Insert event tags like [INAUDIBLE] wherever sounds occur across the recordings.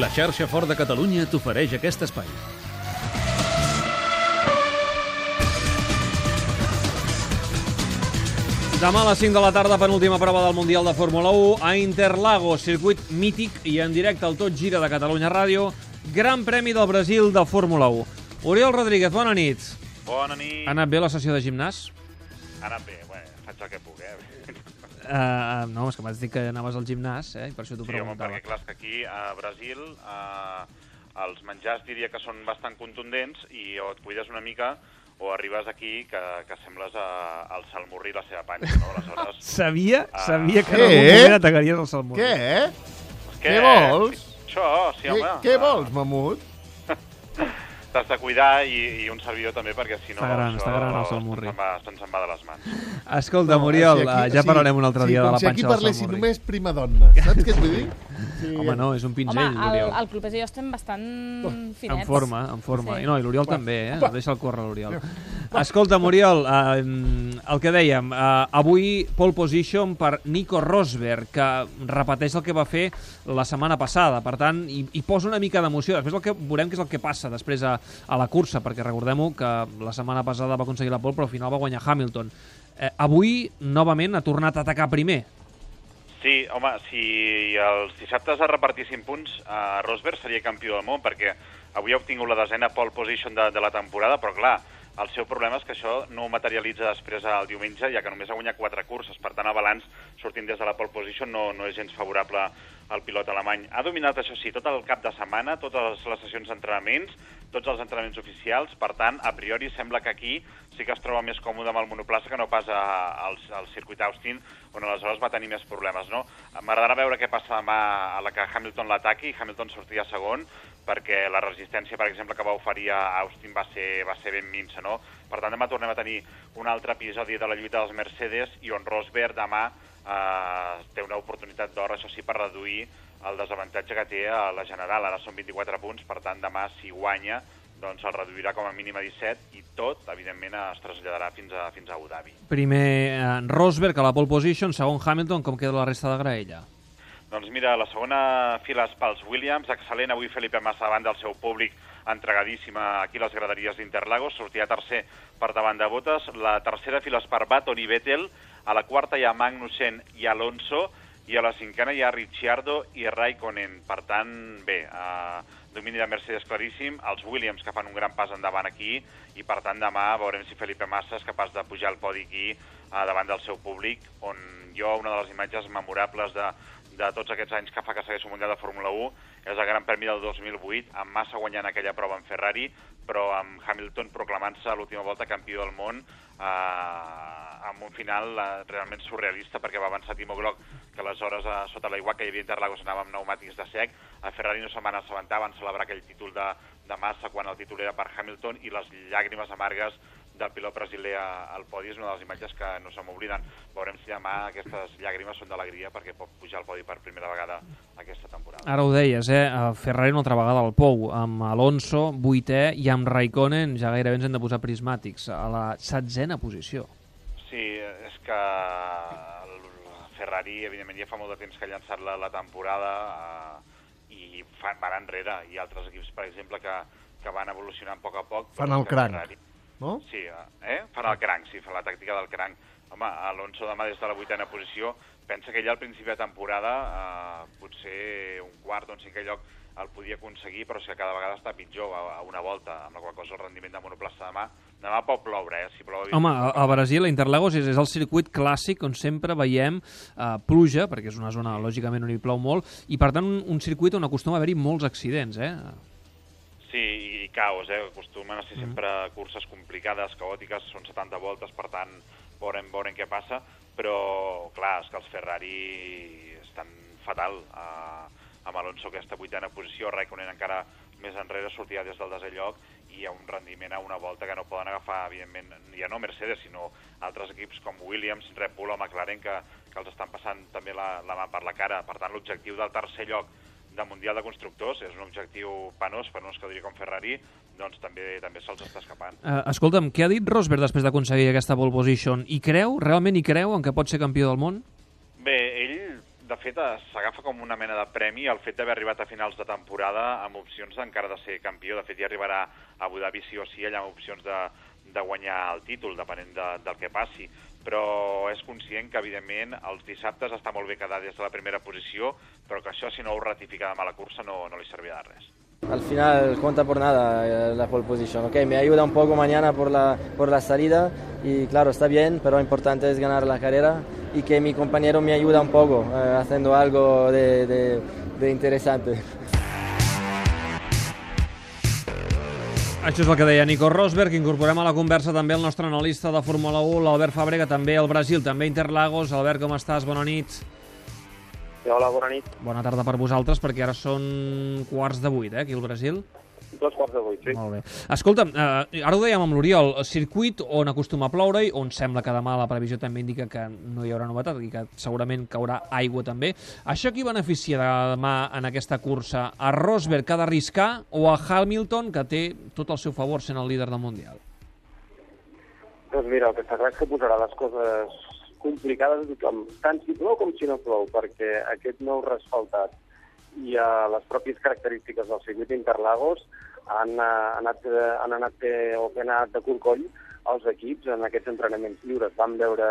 La xarxa Fort de Catalunya t'ofereix aquest espai. Demà a les 5 de la tarda, penúltima prova del Mundial de Fórmula 1 a Interlagos, circuit mític i en directe al Tot Gira de Catalunya Ràdio, Gran Premi del Brasil de Fórmula 1. Oriol Rodríguez, bona nit. Bona nit. Ha anat bé la sessió de gimnàs? Ha anat bé, bueno, faig el que puc, eh? Uh, no, és que m'has dit que anaves al gimnàs, eh? i per això t'ho Sí, home, preguntava. perquè clar, és que aquí a Brasil eh, els menjars diria que són bastant contundents i o et cuides una mica o arribes aquí que, que sembles a, al salmorri i la seva panxa, no? Aleshores, [LAUGHS] Sabia, Ah. sabia que en Què? algun moment atacaries el salmó. Què? és Què vols? Això, sí, Què, home. què eh, vols, mamut? T'has de cuidar i, i un servidor també, perquè si no... Està gran, això està gran el. Se'n va, se'n se'n va de les mans. Escolta, Moriol, si eh, ja parlarem un altre sí, dia de la si aquí panxa del parléssim salmorri. només prima donna, saps què et vull dir? Sí, [LAUGHS] Home, no, és un Home, pinzell, el, l'Oriol. el Club i jo estem bastant finets. En forma, en forma. Sí. I no, i l'Oriol també, eh? Va. Deixa'l córrer, l'Oriol. Escolta, Moriol, eh, el que dèiem, eh, avui pole position per Nico Rosberg, que repeteix el que va fer la setmana passada, per tant, i, i posa una mica d'emoció. Després el que veurem què és el que passa després a, a la cursa, perquè recordem-ho que la setmana passada va aconseguir la pole, però al final va guanyar Hamilton. Eh, avui, novament, ha tornat a atacar primer. Sí, home, si els dissabtes es repartissin punts, eh, Rosberg seria campió del món, perquè avui ha obtingut la desena pole position de, de la temporada, però clar, el seu problema és que això no ho materialitza després el diumenge, ja que només ha guanyat quatre curses. Per tant, el balanç sortint des de la pole position no, no és gens favorable al pilot alemany. Ha dominat, això sí, tot el cap de setmana, totes les sessions d'entrenaments, tots els entrenaments oficials. Per tant, a priori sembla que aquí sí que es troba més còmode amb el monoplaça que no pas a, al, al circuit Austin, on aleshores va tenir més problemes. No? M'agradarà veure què passa demà a la que Hamilton l'ataqui, Hamilton sortia segon, perquè la resistència, per exemple, que va oferir a Austin va ser, va ser ben minsa, no? Per tant, demà tornem a tenir un altre episodi de la lluita dels Mercedes i on Rosberg demà eh, té una oportunitat d'or, això sí, per reduir el desavantatge que té a la general. Ara són 24 punts, per tant, demà, si guanya, doncs el reduirà com a mínim a 17 i tot, evidentment, es traslladarà fins a, fins a Abu Dhabi. Primer eh, Rosberg a la pole position, segon Hamilton, com queda la resta de graella? Doncs mira, la segona fila és pels Williams, excel·lent avui Felipe Massa davant del seu públic entregadíssima aquí a les graderies d'Interlagos, sortia tercer per davant de Botes, la tercera fila és per Baton i Vettel, a la quarta hi ha Magnussen i Alonso, i a la cinquena hi ha Ricciardo i Raikkonen. Per tant, bé, eh, domini de Mercedes claríssim, els Williams que fan un gran pas endavant aquí, i per tant demà veurem si Felipe Massa és capaç de pujar al podi aquí eh, davant del seu públic, on jo una de les imatges memorables de, de tots aquests anys que fa que segueix un Mundial de Fórmula 1 és el Gran Premi del 2008, amb Massa guanyant aquella prova en Ferrari, però amb Hamilton proclamant-se l'última volta campió del món eh, amb un final eh, realment surrealista perquè va avançar Timo Glock que aleshores eh, sota l'aigua que hi havia Interlagos anava amb pneumàtics de sec. A Ferrari no se'n van assabentar, van celebrar aquell títol de, de Massa quan el títol era per Hamilton i les llàgrimes amargues del pilot brasiler al podi és una de les imatges que no se m'obliden. Veurem si demà aquestes llàgrimes són d'alegria perquè pot pujar al podi per primera vegada aquesta temporada. Ara ho deies, eh? Ferrari una altra vegada al Pou, amb Alonso, vuitè, i amb Raikkonen ja gairebé ens hem de posar prismàtics, a la setzena posició. Sí, és que el Ferrari, evidentment, ja fa molt de temps que ha llançat la, la temporada eh, i fan, van enrere. Hi ha altres equips, per exemple, que, que van evolucionant a poc a poc. Fan el cranc. Ferrari- No? Sí, eh? fan el cranc, sí, fan la tàctica del cranc. Home, Alonso demà des de la vuitena posició, pensa que ell al principi de temporada eh, potser un quart o un cinquè lloc el podia aconseguir, però és que cada vegada està pitjor a, a una volta, amb la qual cosa el rendiment de monoplaça demà, demà pot ploure, eh? Si plou, Home, a, a Brasil, a Interlagos, és, és el circuit clàssic on sempre veiem eh, pluja, perquè és una zona, lògicament, on hi plou molt, i per tant un, un circuit on acostuma a haver-hi molts accidents, eh? Sí, i caos, eh? Acostumen a ser sempre curses complicades, caòtiques, són 70 voltes, per tant, veurem, veurem què passa, però, clar, és que els Ferrari estan fatal. Eh, amb Alonso aquesta vuitena posició, Raikkonen encara més enrere sortia des del desè lloc i hi ha un rendiment a una volta que no poden agafar, evidentment, ja no Mercedes, sinó altres equips com Williams, Red Bull o McLaren que, que els estan passant també la, la mà per la cara. Per tant, l'objectiu del tercer lloc de Mundial de Constructors és un objectiu penós, penós que diria com Ferrari, doncs també també se'ls està escapant. Eh, escolta'm, què ha dit Rosberg després d'aconseguir aquesta pole position? I creu, realment hi creu, en què pot ser campió del món? Bé, ell de fet, s'agafa com una mena de premi el fet d'haver arribat a finals de temporada amb opcions encara de ser campió. De fet, hi arribarà a Abu Dhabi sí o sí, allà amb opcions de, de guanyar el títol, depenent de, del que passi. Però és conscient que, evidentment, els dissabtes està molt bé quedar des de la primera posició, però que això, si no ho ratifica a la cursa, no, no li servirà de res. Al final cuenta por nada eh, la pole position, ¿ok? Me ayuda un poco mañana por la, por la salida y claro, está bien, pero lo importante es ganar la carrera y que mi compañero me ayuda un poco eh, haciendo algo de, de, de interesante. Això és el que deia Nico Rosberg. Incorporem a la conversa també el nostre analista de Fórmula 1, l'Albert Fàbrega, també al Brasil, també a Interlagos. Albert, com estàs? Bona nit. Sí, hola, bona nit. Bona tarda per vosaltres, perquè ara són quarts de vuit, eh, aquí al Brasil. Dos quarts de vuit, sí. Molt bé. Escolta'm, eh, ara ho dèiem amb l'Oriol, circuit on acostuma a ploure i on sembla que demà la previsió també indica que no hi haurà novetat i que segurament caurà aigua també. Això qui beneficia demà en aquesta cursa? A Rosberg, que ha d'arriscar, o a Hamilton, que té tot al seu favor sent el líder del Mundial? Doncs mira, el que està clar és que posarà les coses complicades a tothom, tant si plou com si no plou, perquè aquest nou resfaltat i a les pròpies característiques del circuit d'Interlagos han, eh, anat, eh, han anat o que han anat de corcoll els equips en aquests entrenaments lliures. Van veure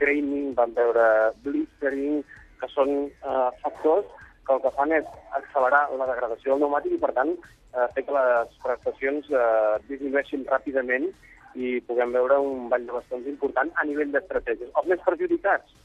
graining, van veure blistering, que són eh, factors que el que fan és accelerar la degradació del pneumàtic i, per tant, eh, fer que les prestacions eh, disminueixin ràpidament i puguem veure un ball de bastons important a nivell d'estratègies. Els més perjudicats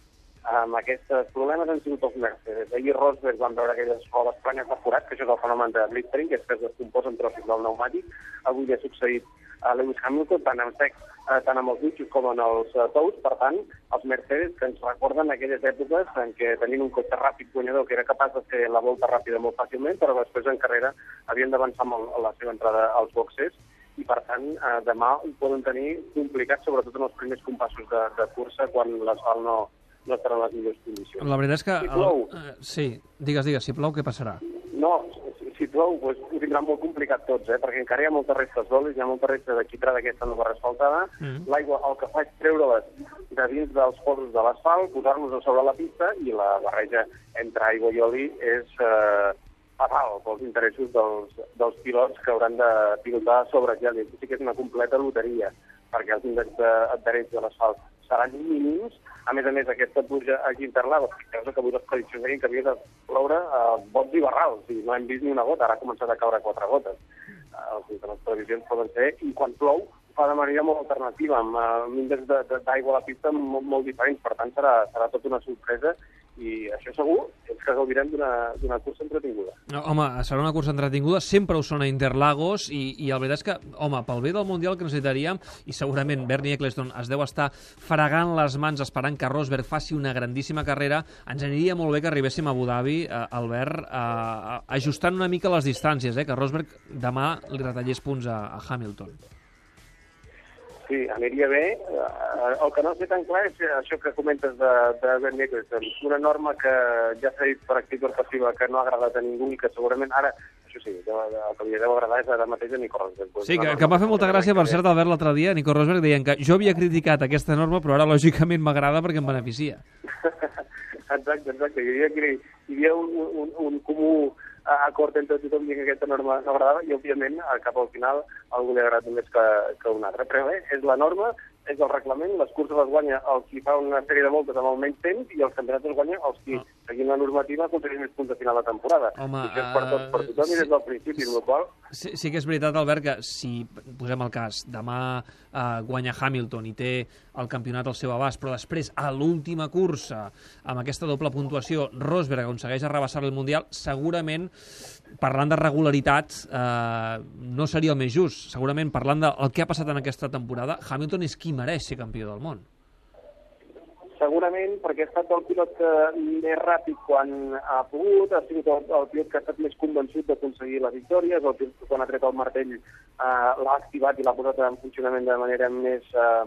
amb aquests problemes han sigut els Mercedes. Ahir Rosberg van veure aquelles rodes planyes de forat, que això és el fenomen de blistering, que és que es descomposen trossos del pneumàtic. Avui ja ha succeït a Lewis Hamilton, tant en sec, eh, tant amb els bitxos com en els uh, tous. Per tant, els Mercedes que ens recorden aquelles èpoques en què tenien un cotxe ràpid guanyador que era capaç de fer la volta ràpida molt fàcilment, però després en carrera havien d'avançar molt a la seva entrada als boxes i per tant eh, demà ho poden tenir complicat, sobretot en els primers compassos de, de cursa quan l'asfalt no, no estarà en les millors condicions. La veritat és que... Si plou. El, eh, sí, digues, digues, si plou, què passarà? No, si, si plou, doncs, ho tindran molt complicat tots, eh? perquè encara hi ha moltes restes d'olis, hi ha molta resta de quitrà d'aquesta nova resfaltada. Mm. L'aigua el que fa és treure-les de dins dels poros de l'asfalt, posar-los a sobre la pista i la barreja entre aigua i oli és eh, fatal pels interessos dels, dels pilots que hauran de pilotar sobre gel. Sí que és una completa loteria, perquè els índexs d'adherents de l'asfalt seran mínims. A més a més, aquesta pluja aquí a Interlagos, que que avui les prediccions deien que havia de ploure a bots i barrals, i no hem vist ni una gota, ara ha començat a caure quatre gotes. Eh, les previsions poden ser, i quan plou fa de manera molt alternativa, amb, eh, amb de- de- d'aigua a la pista molt, molt diferents, per tant serà, serà tota una sorpresa, i això segur és que gaudirem d'una cursa entretinguda. No, home, serà una cursa entretinguda, sempre ho són a Interlagos i, i la veritat és que, home, pel bé del Mundial que necessitaríem, i segurament Bernie Eccleston es deu estar fregant les mans esperant que Rosberg faci una grandíssima carrera, ens aniria molt bé que arribéssim a Abu Dhabi, eh, Albert, eh, ajustant una mica les distàncies, eh, que Rosberg demà li retallés punts a, a Hamilton. Sí, aniria bé. Eh, El que no sé tan clar és això que comentes de, de Ben Nicholson. Una norma que ja s'ha dit per activa o per passiva que no ha agradat a ningú i que segurament ara, això sí, el que li deu agradar és ara mateix a Nico Rosberg. Sí, que, que em va fer molta gràcia, per cert, Albert, l'altre dia, Nico Rosberg deien que jo havia criticat aquesta norma, però ara lògicament m'agrada perquè em beneficia. [LAUGHS] Exacte, exacte. Hi havia, hi havia un, un, un comú acord entre tothom dient que aquesta norma no agradava i, òbviament, cap al final a algú li agrada més que, que un altre. Però bé, és la norma, és el reglament, les curses les guanya el qui fa una sèrie de voltes amb el menys temps i els campionats els guanya els qui, Ah. Seguint la normativa, aconsegueixen més punts a final de temporada. Home, I això és per tots, per tothom i sí. des del principi, amb la qual Sí, sí que és veritat, Albert, que si posem el cas, demà eh, guanya Hamilton i té el campionat al seu abast, però després, a l'última cursa, amb aquesta doble puntuació, Rosberg aconsegueix arrabassar el Mundial, segurament, parlant de regularitat, eh, no seria el més just. Segurament, parlant del que ha passat en aquesta temporada, Hamilton és qui mereix ser campió del món. Segurament perquè ha estat el pilot que més ràpid quan ha pogut, ha sigut el, el pilot que ha estat més convençut d'aconseguir les victòries, el pilot que quan ha tret el martell eh, l'ha activat i l'ha posat en funcionament de manera més, eh,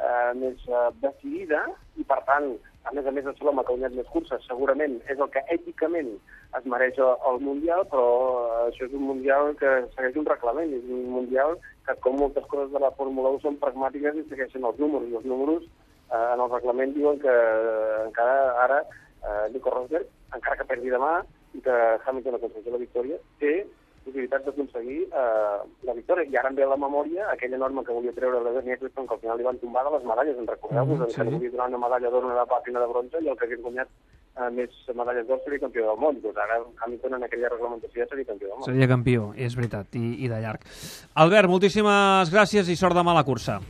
eh, més eh, decidida i per tant, a més a més ser l'home que ha guanyat més curses, segurament és el que èticament es mereix el, el Mundial, però eh, això és un Mundial que segueix un reglament, és un Mundial que com moltes coses de la Fórmula 1 són pragmàtiques i segueixen els números, i els números eh, en el reglament diuen que eh, encara ara eh, Nico Rosberg, encara que perdi demà i que Hamilton aconsegueixi la victòria, té possibilitats d'aconseguir eh, la victòria. I ara em ve a la memòria aquella norma que volia treure l'Eder Eccleston, que al final li van tombar de les medalles, en recordeu-vos, mm, que sí. li volia donar una medalla d'or, una de plata i una de bronze, i el que hagués guanyat eh, més medalles d'or seria campió del món. Doncs ara Hamilton en aquella reglamentació ja seria campió del món. Seria campió, és veritat, i, i de llarg. Albert, moltíssimes gràcies i sort demà a la cursa.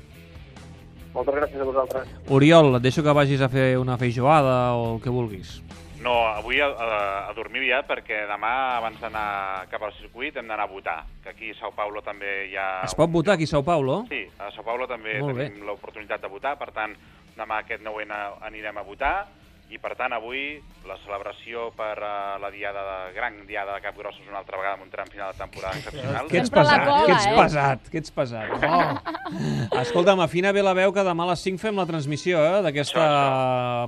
Moltes gràcies a vosaltres. Oriol, et deixo que vagis a fer una feijoada o el que vulguis. No, avui a, a, a dormir aviat perquè demà, abans d'anar cap al circuit, hem d'anar a votar. Que aquí a Sao Paulo també hi ha... Es pot votar aquí a Sao Paulo? Sí, a Sao Paulo també Molt tenim l'oportunitat de votar, per tant, demà aquest 9 anirem a votar i, per tant, avui la celebració per uh, la diada de, gran diada de Capgrossos una altra vegada amb un tram final de temporada excepcional. Que ets pesat, cola, que ets eh? pesat, que ets pesat. [LAUGHS] Oh. Escolta'm, afina bé la veu que demà a les 5 fem la transmissió eh, d'aquesta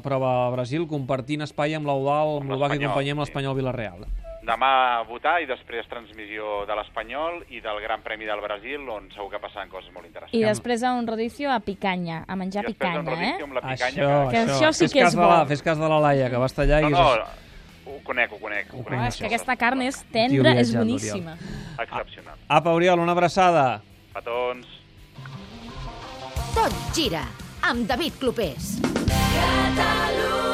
prova a Brasil, compartint espai amb l'Eudal, amb l'Ubac i companyia amb l'Espanyol Villarreal. Demà a votar i després transmissió de l'Espanyol i del Gran Premi del Brasil, on segur que passaran coses molt interessants. I després a un rodicio a picanya, a menjar I després un picanya, rodicio eh? amb la picanya. Això, Que això sí fes que és de la, bo. fes cas de la Laia, que va estar allà No, i... no, és ho conec, ho conec. Ho conec. Oh, és que aquesta carn és tendra, és boníssima. Excepcional. Apa, Oriol, una abraçada. Petons. Tot gira amb David Clopés. Catalunya.